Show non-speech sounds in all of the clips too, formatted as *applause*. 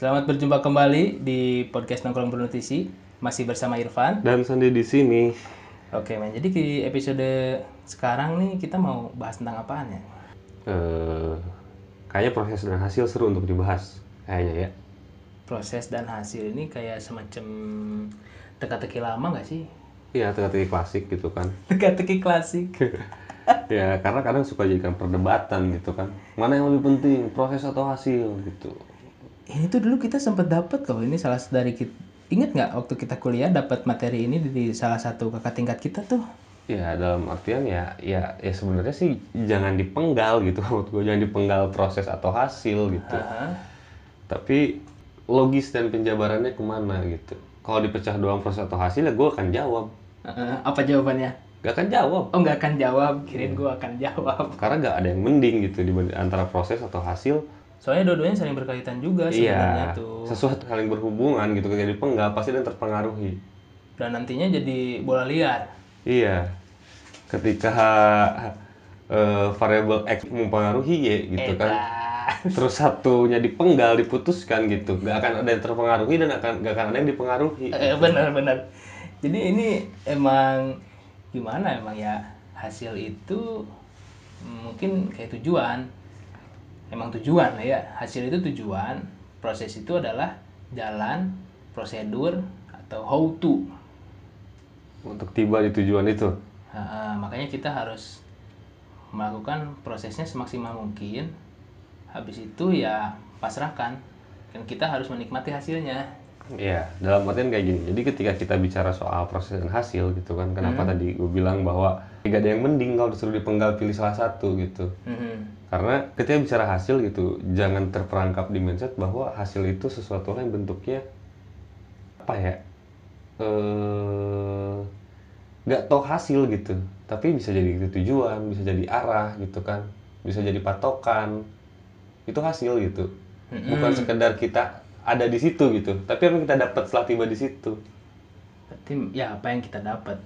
Selamat berjumpa kembali di podcast Nongkrong Bernutrisi. Masih bersama Irfan. Dan Sandi di sini. Oke, men. Jadi di episode sekarang nih kita mau bahas tentang apaan ya? Eh, kayaknya proses dan hasil seru untuk dibahas. Kayaknya ya. Proses dan hasil ini kayak semacam teka-teki lama nggak sih? Iya, teka-teki klasik gitu kan. *laughs* Teka-teki klasik. *laughs* ya, karena kadang suka jadikan perdebatan gitu kan. Mana yang lebih penting, proses atau hasil gitu. Ini tuh dulu kita sempat dapat kalau ini salah dari kita. Ingat nggak waktu kita kuliah dapat materi ini di salah satu kakak tingkat kita tuh? Ya, dalam artian ya, ya, ya sebenarnya sih jangan dipenggal gitu. *laughs* Menurut gue jangan dipenggal proses atau hasil gitu. Aha. Tapi logis dan penjabarannya ke mana gitu. Kalau dipecah doang proses atau hasil ya gue akan jawab. Aha. Apa jawabannya? Gak akan jawab. Oh nggak akan jawab, kirain gua akan jawab. Karena gak ada yang mending gitu di antara proses atau hasil. Soalnya dua-duanya saling berkaitan juga sebenarnya Iya, tuh. sesuatu hal yang berhubungan gitu ketika dipenggal pasti dan terpengaruhi. Dan nantinya jadi bola liar. Iya, ketika eh, variabel X mempengaruhi Y gitu kan, Edan. terus satunya dipenggal diputuskan gitu, gak akan ada yang terpengaruhi dan akan gak akan ada yang dipengaruhi. Eh, benar-benar. Jadi ini emang gimana emang ya hasil itu mungkin kayak tujuan. Emang tujuan ya. Hasil itu tujuan. Proses itu adalah jalan, prosedur atau how to. Untuk tiba di tujuan itu. Nah, makanya kita harus melakukan prosesnya semaksimal mungkin. Habis itu ya pasrahkan. Dan kita harus menikmati hasilnya. Iya, dalam artian kayak gini. Jadi ketika kita bicara soal proses dan hasil gitu kan, kenapa tadi gue bilang bahwa tidak ada yang mending kalau disuruh dipenggal pilih salah satu gitu. Mhm. Karena ketika bicara hasil gitu, jangan terperangkap di mindset bahwa hasil itu sesuatu yang bentuknya apa ya? Eh nggak tahu hasil gitu, tapi bisa jadi itu tujuan, bisa jadi arah gitu kan, bisa jadi patokan. Itu hasil gitu. Bukan sekedar kita ada di situ gitu, tapi apa yang kita dapat setelah tiba di situ. Berarti ya apa yang kita dapat?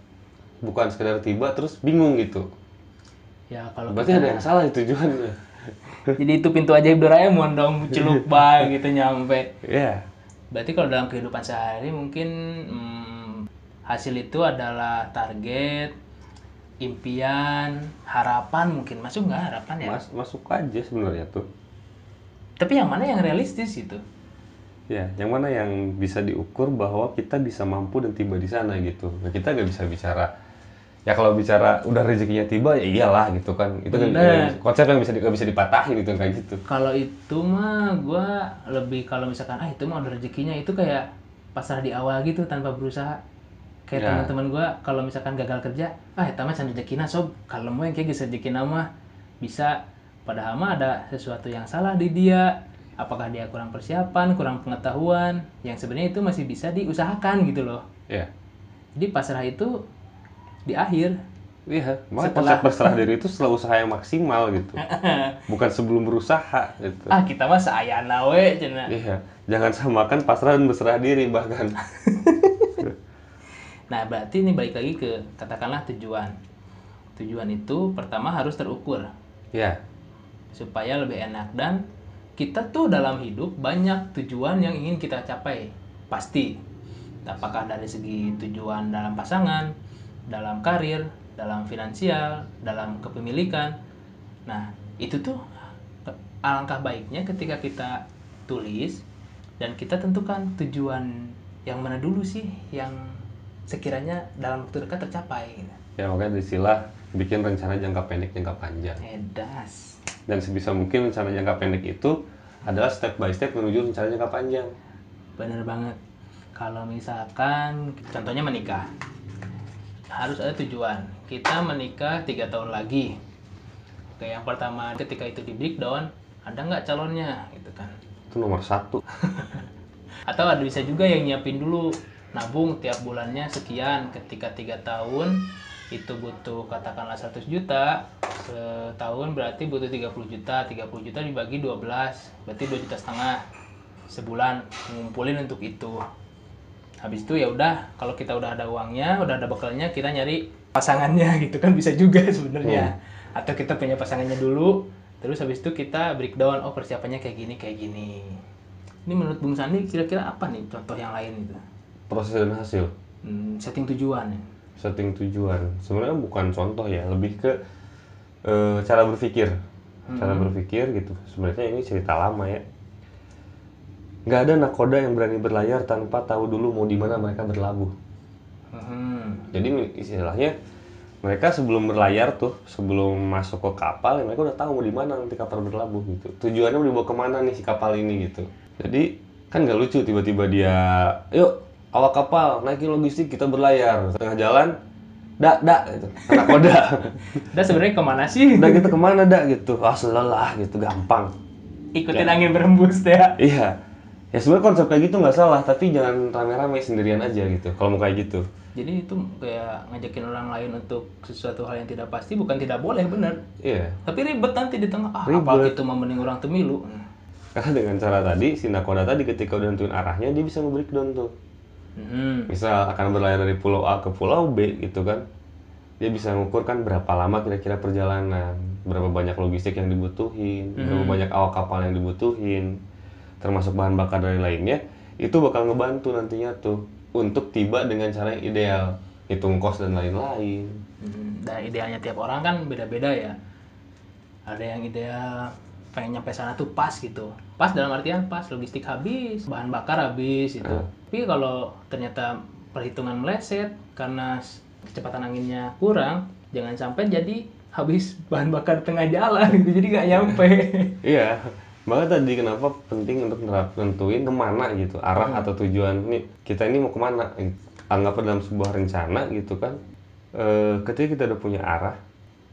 Bukan sekedar tiba terus bingung gitu. Ya kalau Berarti ada yang salah di tujuannya. *laughs* Jadi itu pintu ajaib Doraemon dong, celuk *laughs* bang gitu nyampe. Iya. Berarti kalau dalam kehidupan sehari mungkin hmm, hasil itu adalah target, impian, harapan mungkin masuk nggak harapan ya? Mas, masuk aja sebenarnya tuh. Tapi yang mana yang realistis itu? Ya, yang mana yang bisa diukur bahwa kita bisa mampu dan tiba di sana gitu. Nah, kita nggak bisa bicara. Ya kalau bicara udah rezekinya tiba ya iyalah gitu kan. Itu kan Bener. konsep yang bisa di- bisa dipatahin gitu kayak gitu. Kalau itu mah gua lebih kalau misalkan ah itu mah udah rezekinya itu kayak pasrah di awal gitu tanpa berusaha. Kayak Ya. teman-teman gua kalau misalkan gagal kerja, ah itu mah can rezekina sob. Kalau mau yang kayak geus rezekina mah bisa padahal mah ada sesuatu yang salah di dia. Apakah dia kurang persiapan, kurang pengetahuan, yang sebenarnya itu masih bisa diusahakan gitu loh. Ya. Jadi pasrah itu di akhir. Iya, makanya Setelah- konsep berserah diri itu setelah usaha yang maksimal gitu. *laughs* Bukan sebelum berusaha gitu. ah kita mah seayana we cenah. Iya, jangan samakan pasrah dan berserah diri bahkan. *laughs* Nah, berarti ini balik lagi ke katakanlah tujuan. Tujuan itu pertama harus terukur Ya, supaya lebih enak dan kita tuh dalam hidup banyak tujuan yang ingin kita capai. Pasti. Apakah dari segi tujuan dalam pasangan, dalam karir, dalam finansial, dalam kepemilikan. Nah, itu tuh alangkah baiknya ketika kita tulis dan kita tentukan tujuan yang mana dulu sih yang sekiranya dalam waktu dekat tercapai. gitu. ya makanya disilah bikin rencana jangka pendek, jangka panjang. Edas. Dan sebisa mungkin rencana jangka pendek itu adalah step by step menuju rencana jangka panjang. Bener banget. Kalau misalkan contohnya menikah, harus ada tujuan. Kita menikah tiga tahun lagi. Oke, yang pertama ketika itu di breakdown, ada nggak calonnya gitu kan? Itu nomor satu. *laughs* Atau ada bisa juga yang nyiapin dulu nabung tiap bulannya sekian. Ketika tiga tahun itu butuh katakanlah 100 juta, setahun berarti butuh 30 juta. 30 juta dibagi 12, berarti 2 juta setengah sebulan ngumpulin untuk itu. Habis itu ya udah kalau kita udah ada uangnya, udah ada bekalnya, kita nyari pasangannya *laughs* gitu kan bisa juga sebenarnya. Atau kita punya pasangannya dulu, terus habis itu kita breakdown oh persiapannya kayak gini kayak gini. Ini menurut Bung Sandi kira-kira apa nih contoh yang lain itu? proses dan hasil Hmm, setting tujuan ya. setting tujuan sebenarnya bukan contoh ya lebih ke eh, cara berpikir cara berpikir gitu sebenarnya ini cerita lama ya nggak ada nakoda yang berani berlayar tanpa tahu dulu mau di mana mereka berlabuh. Hmm. jadi istilahnya mereka sebelum berlayar tuh sebelum masuk ke kapal ya mereka udah tahu mau di mana nanti kapal berlabuh gitu. Tujuannya mau dibawa ke mana nih si kapal ini gitu. Jadi kan nggak lucu tiba-tiba dia yuk awak kapal naikin logistik kita berlayar. Tengah jalan dak dak gitu. Anak koda. *laughs* Dan sebenarnya ke mana sih? dak kita ke mana dak gitu. Ah selelah gitu. Gampang. Ikutin angin berembus ya. iya ya sebenarnya konsep kayak gitu nggak salah tapi jangan rame-rame sendirian aja gitu kalau mau kayak gitu Jadi itu kayak ngajakin orang lain untuk sesuatu hal yang tidak pasti bukan tidak boleh benar. iya Tapi ribet nanti di tengah. Ah, Ribet. apa gitu mau mending orang temilu. Hmm. karena dengan cara tadi si nakoda tadi ketika udah nentuin arahnya dia bisa nge-breakdown tuh Hmm. misal akan berlayar dari pulau A ke pulau B gitu kan dia bisa mengukur kan berapa lama kira-kira perjalanan berapa banyak logistik yang dibutuhin berapa banyak awak kapal yang dibutuhin termasuk bahan bakar dari lainnya itu bakal ngebantu nantinya tuh untuk tiba dengan cara yang ideal hitung kos dan lain-lain Hmm, Dan idealnya tiap orang kan beda-beda ya. Ada yang ideal pengen nyampe sana tuh pas gitu. Pas dalam artian pas logistik habis, bahan bakar habis itu. Tapi kalau ternyata perhitungan meleset karena kecepatan anginnya kurang, jangan sampai jadi habis bahan bakar tengah jalan gitu. Jadi nggak nyampe. *laughs* Iya, makanya tadi kenapa penting untuk nentuin ke mana gitu, arah atau tujuan nih kita ini mau ke mana? Anggap dalam sebuah rencana gitu kan, Eh ketika kita udah punya arah,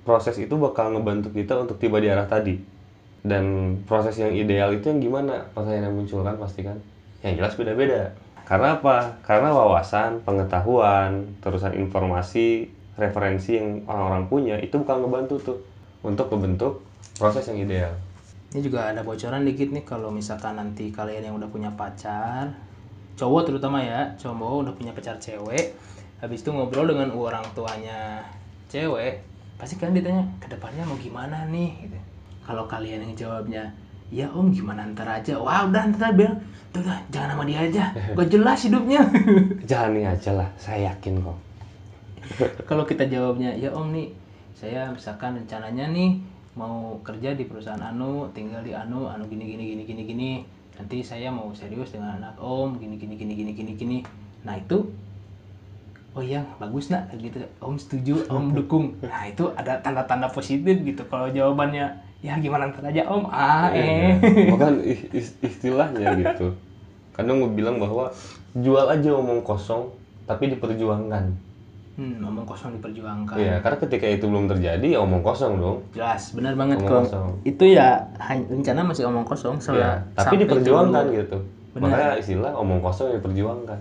proses itu bakal ngebantu kita untuk tiba di arah tadi. Dan proses yang ideal itu yang gimana? Pertanyaan yang muncul kan pasti kan? Yang jelas beda-beda. Karena apa? Karena wawasan, pengetahuan, terusan informasi, referensi yang orang-orang punya itu bakal ngebantu tuh untuk membentuk proses yang ideal. Ini juga ada bocoran dikit nih kalau misalkan nanti kalian yang udah punya pacar, cowok terutama ya, cowok udah punya pacar cewek, habis itu ngobrol dengan orang tuanya cewek, pasti kan ditanya ke depannya mau gimana nih gitu. Kalau kalian yang jawabnya, ya om gimana ntar aja, wah udah ntar bilang, udah, udah jangan sama dia aja, gak *laughs* jelas hidupnya. *laughs* Jalani aja lah, saya yakin kok. kalau kita jawabnya ya om nih saya misalkan rencananya nih mau kerja di perusahaan anu tinggal di anu anu gini gini gini gini gini nanti saya mau serius dengan anak om gini gini gini gini gini gini. Nah itu oh iya bagus nak gitu. Om setuju om dukung. Nah itu ada tanda-tanda positif gitu kalau jawabannya. Ya gimana ntar aja om. Ah eh. *laughs* Bahkan i- is- istilahnya gitu. Kadang gue bilang bahwa jual aja omong kosong, tapi diperjuangkan. Hmm, omong kosong diperjuangkan Iya, karena ketika itu belum terjadi ya omong kosong dong. jelas benar banget Omong kalau kosong. itu ya rencana masih omong kosong Iya, soalnya tapi diperjuangkan dulu. gitu. Benar. Makanya istilah omong kosong diperjuangkan.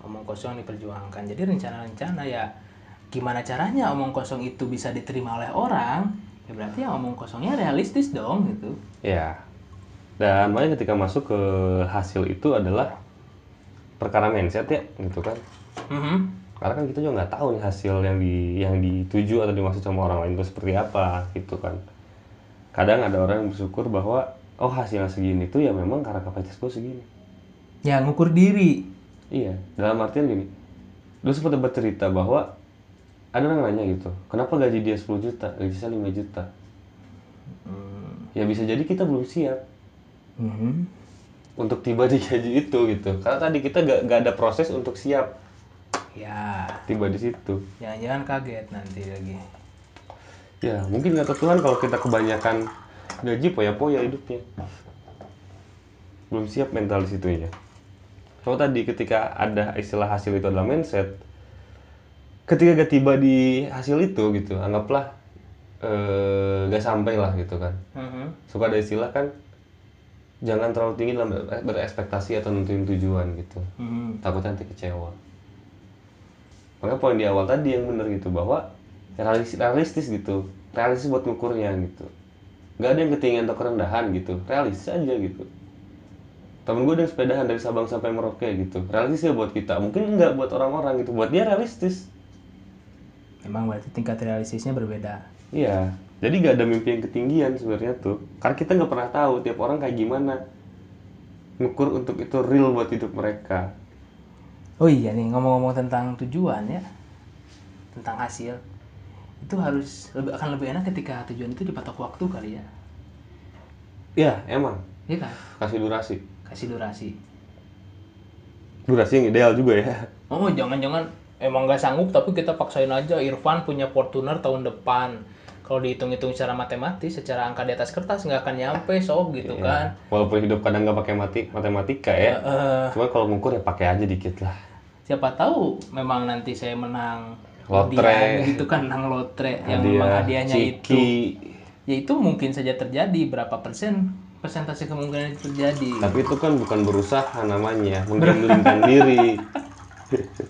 omong kosong diperjuangkan jadi rencana-rencana ya gimana caranya omong kosong itu bisa diterima oleh orang ya berarti ya omong kosongnya realistis dong gitu Iya. Dan makanya ketika masuk ke hasil itu adalah perkara mindset ya, gitu kan. Mhm. Karena kan kita juga nggak tahu nih hasil yang di yang dituju atau dimaksud sama orang lain itu seperti apa, gitu kan. Kadang ada orang yang bersyukur bahwa oh hasilnya segini tuh ya memang karena kapasitas gue segini. ya ngukur diri Iya, dalam artian gini. Dulu sempat dapat cerita bahwa ada orang nanya gitu, kenapa gaji dia 10 juta, gaji saya 5 juta? Hmm. Ya bisa jadi kita belum siap Mhm. untuk tiba di gaji itu gitu. Karena tadi kita gak, gak ada proses untuk siap ya tiba di situ. jangan-jangan kaget nanti lagi Ya mungkin kata Tuhan kalau kita kebanyakan gaji poya-poya hidupnya. Belum siap mental di situnya. Kalau tadi ketika ada istilah hasil itu adalah mindset, ketika gak tiba di hasil itu gitu, anggaplah eh, gak sampai lah gitu kan. Mhm. Suka ada istilah kan, jangan terlalu tinggi dalam ber- berekspektasi atau nentuin tujuan gitu. Mhm. takutnya nanti kecewa. Makanya poin di awal tadi yang bener gitu bahwa realistis, realistis gitu, realistis buat ngukurnya gitu. Gak ada yang ketinggian atau kerendahan gitu, realistis aja gitu. Temen gue ada yang sepedahan dari Sabang sampai Merauke gitu, realistis ya buat kita, mungkin enggak buat orang-orang gitu, buat dia realistis. memang berarti tingkat realistisnya berbeda. Iya, jadi gak ada mimpi yang ketinggian sebenarnya tuh, karena kita nggak pernah tahu tiap orang kayak gimana. ngukur untuk itu real buat hidup mereka Oh iya nih ngomong-ngomong tentang tujuan ya, tentang hasil itu harus lebih akan lebih enak ketika tujuan itu dipatok waktu kali ya, ya emang iya kan? kasih durasi Kasih durasi. durasi yang ideal juga ya Oh jangan-jangan emang nggak sanggup tapi kita paksain aja Irfan punya Fortuner tahun depan. Kalau dihitung-hitung secara matematis, secara angka di atas kertas nggak akan nyampe sob gitu Iya. kan. walaupun hidup kadang nggak pakai mati matematika ya Eh, cuma kalau ngukur ya pakai aja dikit lah siapa tahu memang nanti saya menang Lotre. hadiah gitu kan menang lotre yang memang hadiahnya itu ciki ya itu mungkin saja terjadi berapa persen persentase kemungkinan itu terjadi tapi itu kan bukan berusaha namanya menggamblingkan diri *laughs*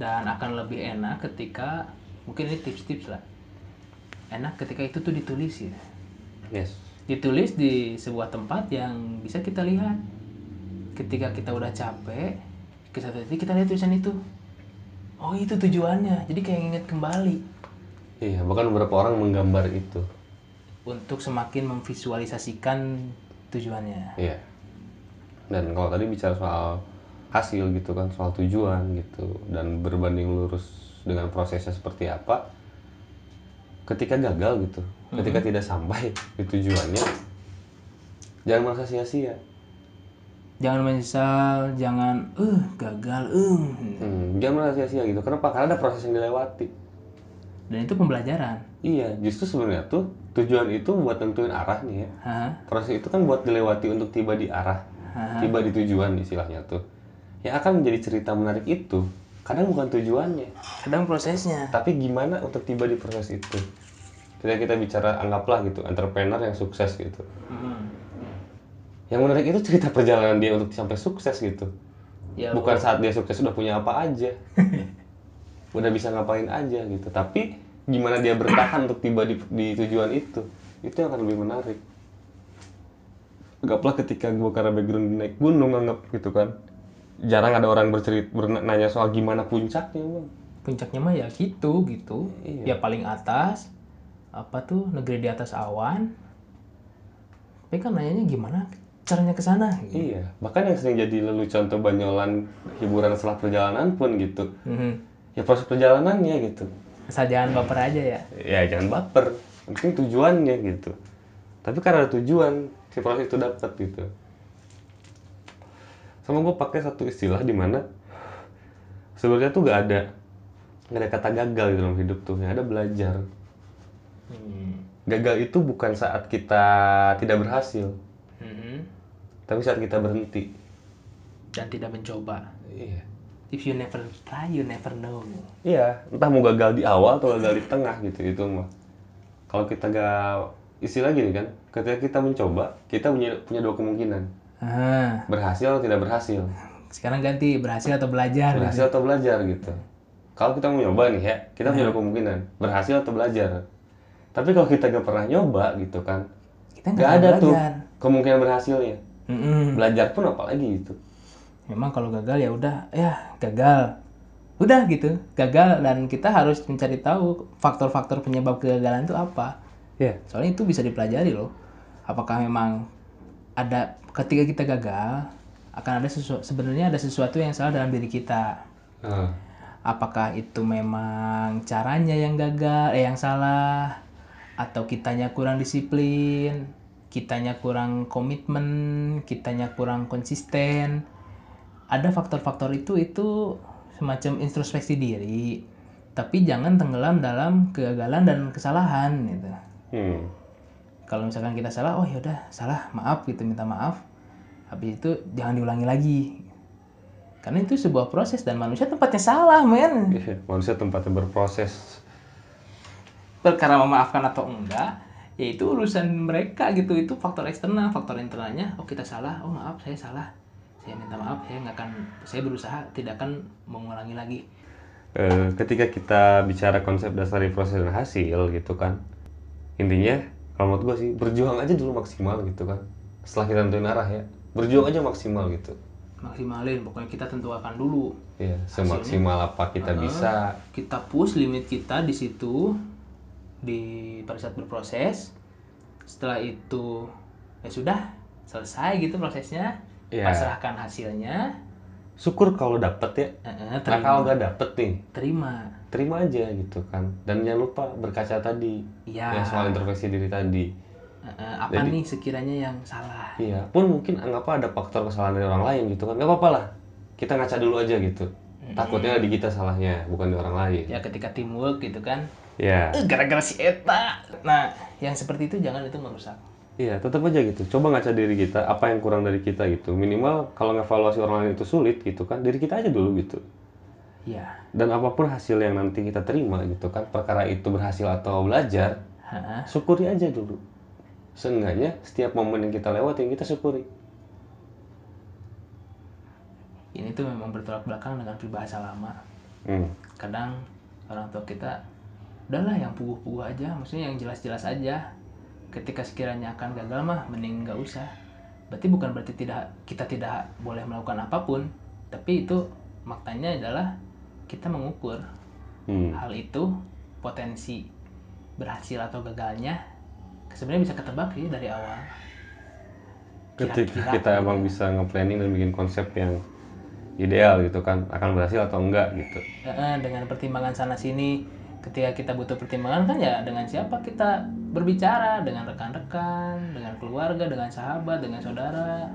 dan akan lebih enak ketika mungkin ini tips-tips lah. Enak ketika itu tuh ditulis ya yes. Ditulis di sebuah tempat yang bisa kita lihat. Ketika kita udah capek ke satu titik kita lihat tulisan itu. Oh itu tujuannya. Jadi kayak inget kembali. Iya bahkan beberapa orang menggambar itu. Untuk semakin memvisualisasikan tujuannya. Iya. Dan kalau tadi bicara soal hasil gitu kan soal tujuan gitu. Dan berbanding lurus dengan prosesnya seperti apa ketika gagal gitu ketika tidak sampai di tujuannya jangan merasa sia-sia. Jangan menyesal jangan eh gagal eh. Hmm, jangan merasa sia-sia gitu kenapa karena ada proses yang dilewati. Dan itu pembelajaran. Iya justru sebenarnya tuh tujuan itu buat tentuin arahnya ya. Hah? proses itu kan buat dilewati untuk tiba di arah Hah? tiba di tujuan istilahnya tuh yang akan menjadi cerita menarik itu kadang bukan tujuannya. Kadang prosesnya. Tapi gimana untuk tiba di proses itu? Ketika kita bicara anggaplah gitu entrepreneur yang sukses gitu. Hmm. yang menarik itu cerita perjalanan dia untuk sampai sukses gitu. Ya bukan saat dia sukses udah punya apa aja. *laughs* Udah bisa ngapain aja gitu. Tapi gimana dia bertahan untuk tiba di, di tujuan itu itu yang akan lebih menarik. Anggaplah ketika gue karena background naik gunung anggap gitu kan jarang ada orang bercerita nanya soal gimana puncaknya bang. Puncaknya mah ya gitu gitu. Iya. ya paling atas apa tuh negeri di atas awan. Tapi kan nanyanya gimana? Caranya ke sana gitu. iya. Bahkan yang sering jadi lelucon atau banyolan hiburan setelah perjalanan pun gitu. Mhm. ya proses perjalanannya gitu. Asal jangan baper aja ya. Ya jangan baper. Penting tujuannya gitu. Tapi karena ada tujuan si proses itu dapat gitu sama gue pakai satu istilah di mana sebenarnya tuh gak ada gak ada kata gagal di dalam hidup tuh. Yang ada belajar. Hmm. gagal itu bukan saat kita tidak berhasil. Mhm. tapi saat kita berhenti. Dan tidak mencoba. Iya. If you never try you never know. Iya. Entah mau gagal di awal atau gagal di tengah gitu itu mah. Kalau kita gak istilah gini kan ketika kita mencoba kita punya punya dua kemungkinan ah berhasil atau tidak berhasil? Sekarang ganti berhasil atau belajar berhasil atau belajar gitu. Kalau kita mau nyoba nih ya kita punya kemungkinan. Berhasil atau belajar. Tapi kalau kita gak pernah nyoba gitu kan kita gak nggak ada tuh belajar. kemungkinan berhasilnya. Mm-mm. belajar pun apalagi gitu. Memang kalau gagal ya udah ya gagal. Udah gitu gagal dan kita harus mencari tahu faktor-faktor penyebab kegagalan itu apa. Ya soalnya itu bisa dipelajari loh. Apakah memang ada ketika kita gagal akan ada sesuatu sebenarnya ada sesuatu yang salah dalam diri kita. Nah, apakah itu memang caranya yang gagal eh yang salah atau kitanya kurang disiplin kitanya kurang komitmen kitanya kurang konsisten. Ada faktor-faktor itu itu semacam introspeksi diri tapi jangan tenggelam dalam kegagalan dan kesalahan gitu. Hmm. Kalau misalkan kita salah oh yaudah salah maaf gitu minta maaf. Habis itu jangan diulangi lagi. Karena itu sebuah proses dan manusia tempatnya salah men. Iya, manusia tempatnya berproses. Perkara memaafkan atau enggak ya itu urusan mereka gitu. Itu faktor eksternal faktor internalnya. Oh kita salah. Oh maaf saya salah. Saya minta maaf saya nggak akan saya berusaha tidak akan mengulangi lagi. Eh, ketika kita bicara konsep dasar proses dan hasil gitu kan intinya kalau menurut gue sih berjuang aja dulu maksimal gitu kan. Setelah kita nentuin arah ya berjuang aja maksimal gitu. Maksimalin pokoknya kita tentukan dulu. Ya semaksimal apa kita bisa. Kita push limit kita di situ di pada saat berproses. Setelah itu ya sudah selesai gitu prosesnya. Iya. pasrahkan hasilnya. Syukur kalau dapet ya. Eh, nah terima. kalau nggak dapet nih. Terima terima aja gitu kan. Dan jangan lupa berkaca tadi ya yang soal introspeksi diri tadi. Eh, apa Jadi- nih sekiranya yang salah? Iya pun mungkin anggap ada faktor kesalahan dari orang lain gitu kan. Nggak apa-apa lah kita ngaca dulu aja gitu. Takutnya di kita salahnya bukan di orang lain. Ya ketika teamwork gitu kan. Ya gara-gara si Eta. Nah yang seperti itu jangan itu merusak iya tetap aja gitu. Coba ngaca diri kita apa yang kurang dari kita gitu. Minimal kalau ngevaluasi orang lain itu sulit gitu kan diri kita aja dulu gitu ya dan apa pun hasil yang nanti kita terima gitu kan perkara itu berhasil atau belajar Ha-ha. syukuri aja dulu. Seenggaknya setiap momen yang kita lewatin kita syukuri. Ini tuh memang bertolak belakang dengan peribahasa lama. Hmm. kadang orang tua kita udahlah yang puguh-puguh aja maksudnya yang jelas-jelas aja. Ketika sekiranya akan gagal mah mending nggak usah. Berarti bukan berarti tidak kita tidak boleh melakukan apa pun tapi itu maknanya adalah kita mengukur Hmm. hal itu potensi berhasil atau gagalnya sebenarnya bisa ketebak sih dari awal ketika Kira-kira. kita emang bisa nge-planning dan bikin konsep yang ideal gitu kan akan berhasil atau enggak gitu dengan pertimbangan sana sini ketika kita butuh pertimbangan kan ya dengan siapa kita berbicara dengan rekan-rekan dengan keluarga dengan sahabat dengan saudara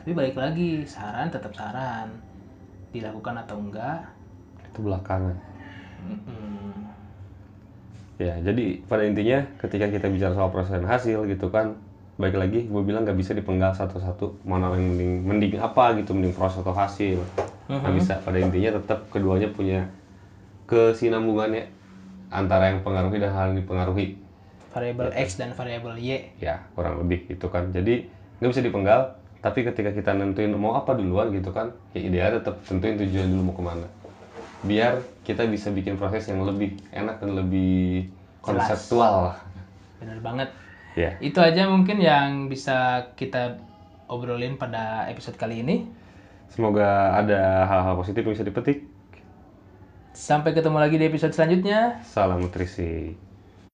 tapi balik lagi saran tetap saran dilakukan atau enggak itu belakangan. Ya jadi pada intinya ketika kita bicara soal proses dan hasil gitu kan baik lagi gue bilang nggak bisa dipenggal satu-satu mana yang mending mending apa gitu mending proses atau hasil. Nggak bisa. Pada intinya tetap keduanya punya kesinambungannya antara yang pengaruhi dan hal yang dipengaruhi. Variabel x dan variabel y. Ya kurang lebih gitu kan. Jadi nggak bisa dipenggal tapi ketika kita nentuin mau apa duluan gitu kan ya ideal tetap tentuin tujuan dulu mau ke mana biar kita bisa bikin proses yang lebih enak dan lebih konseptual. Lah benar banget. Ya itu aja mungkin yang bisa kita obrolin pada episode kali ini. Semoga ada hal-hal positif yang bisa dipetik. Sampai ketemu lagi di episode selanjutnya. Salam nutrisi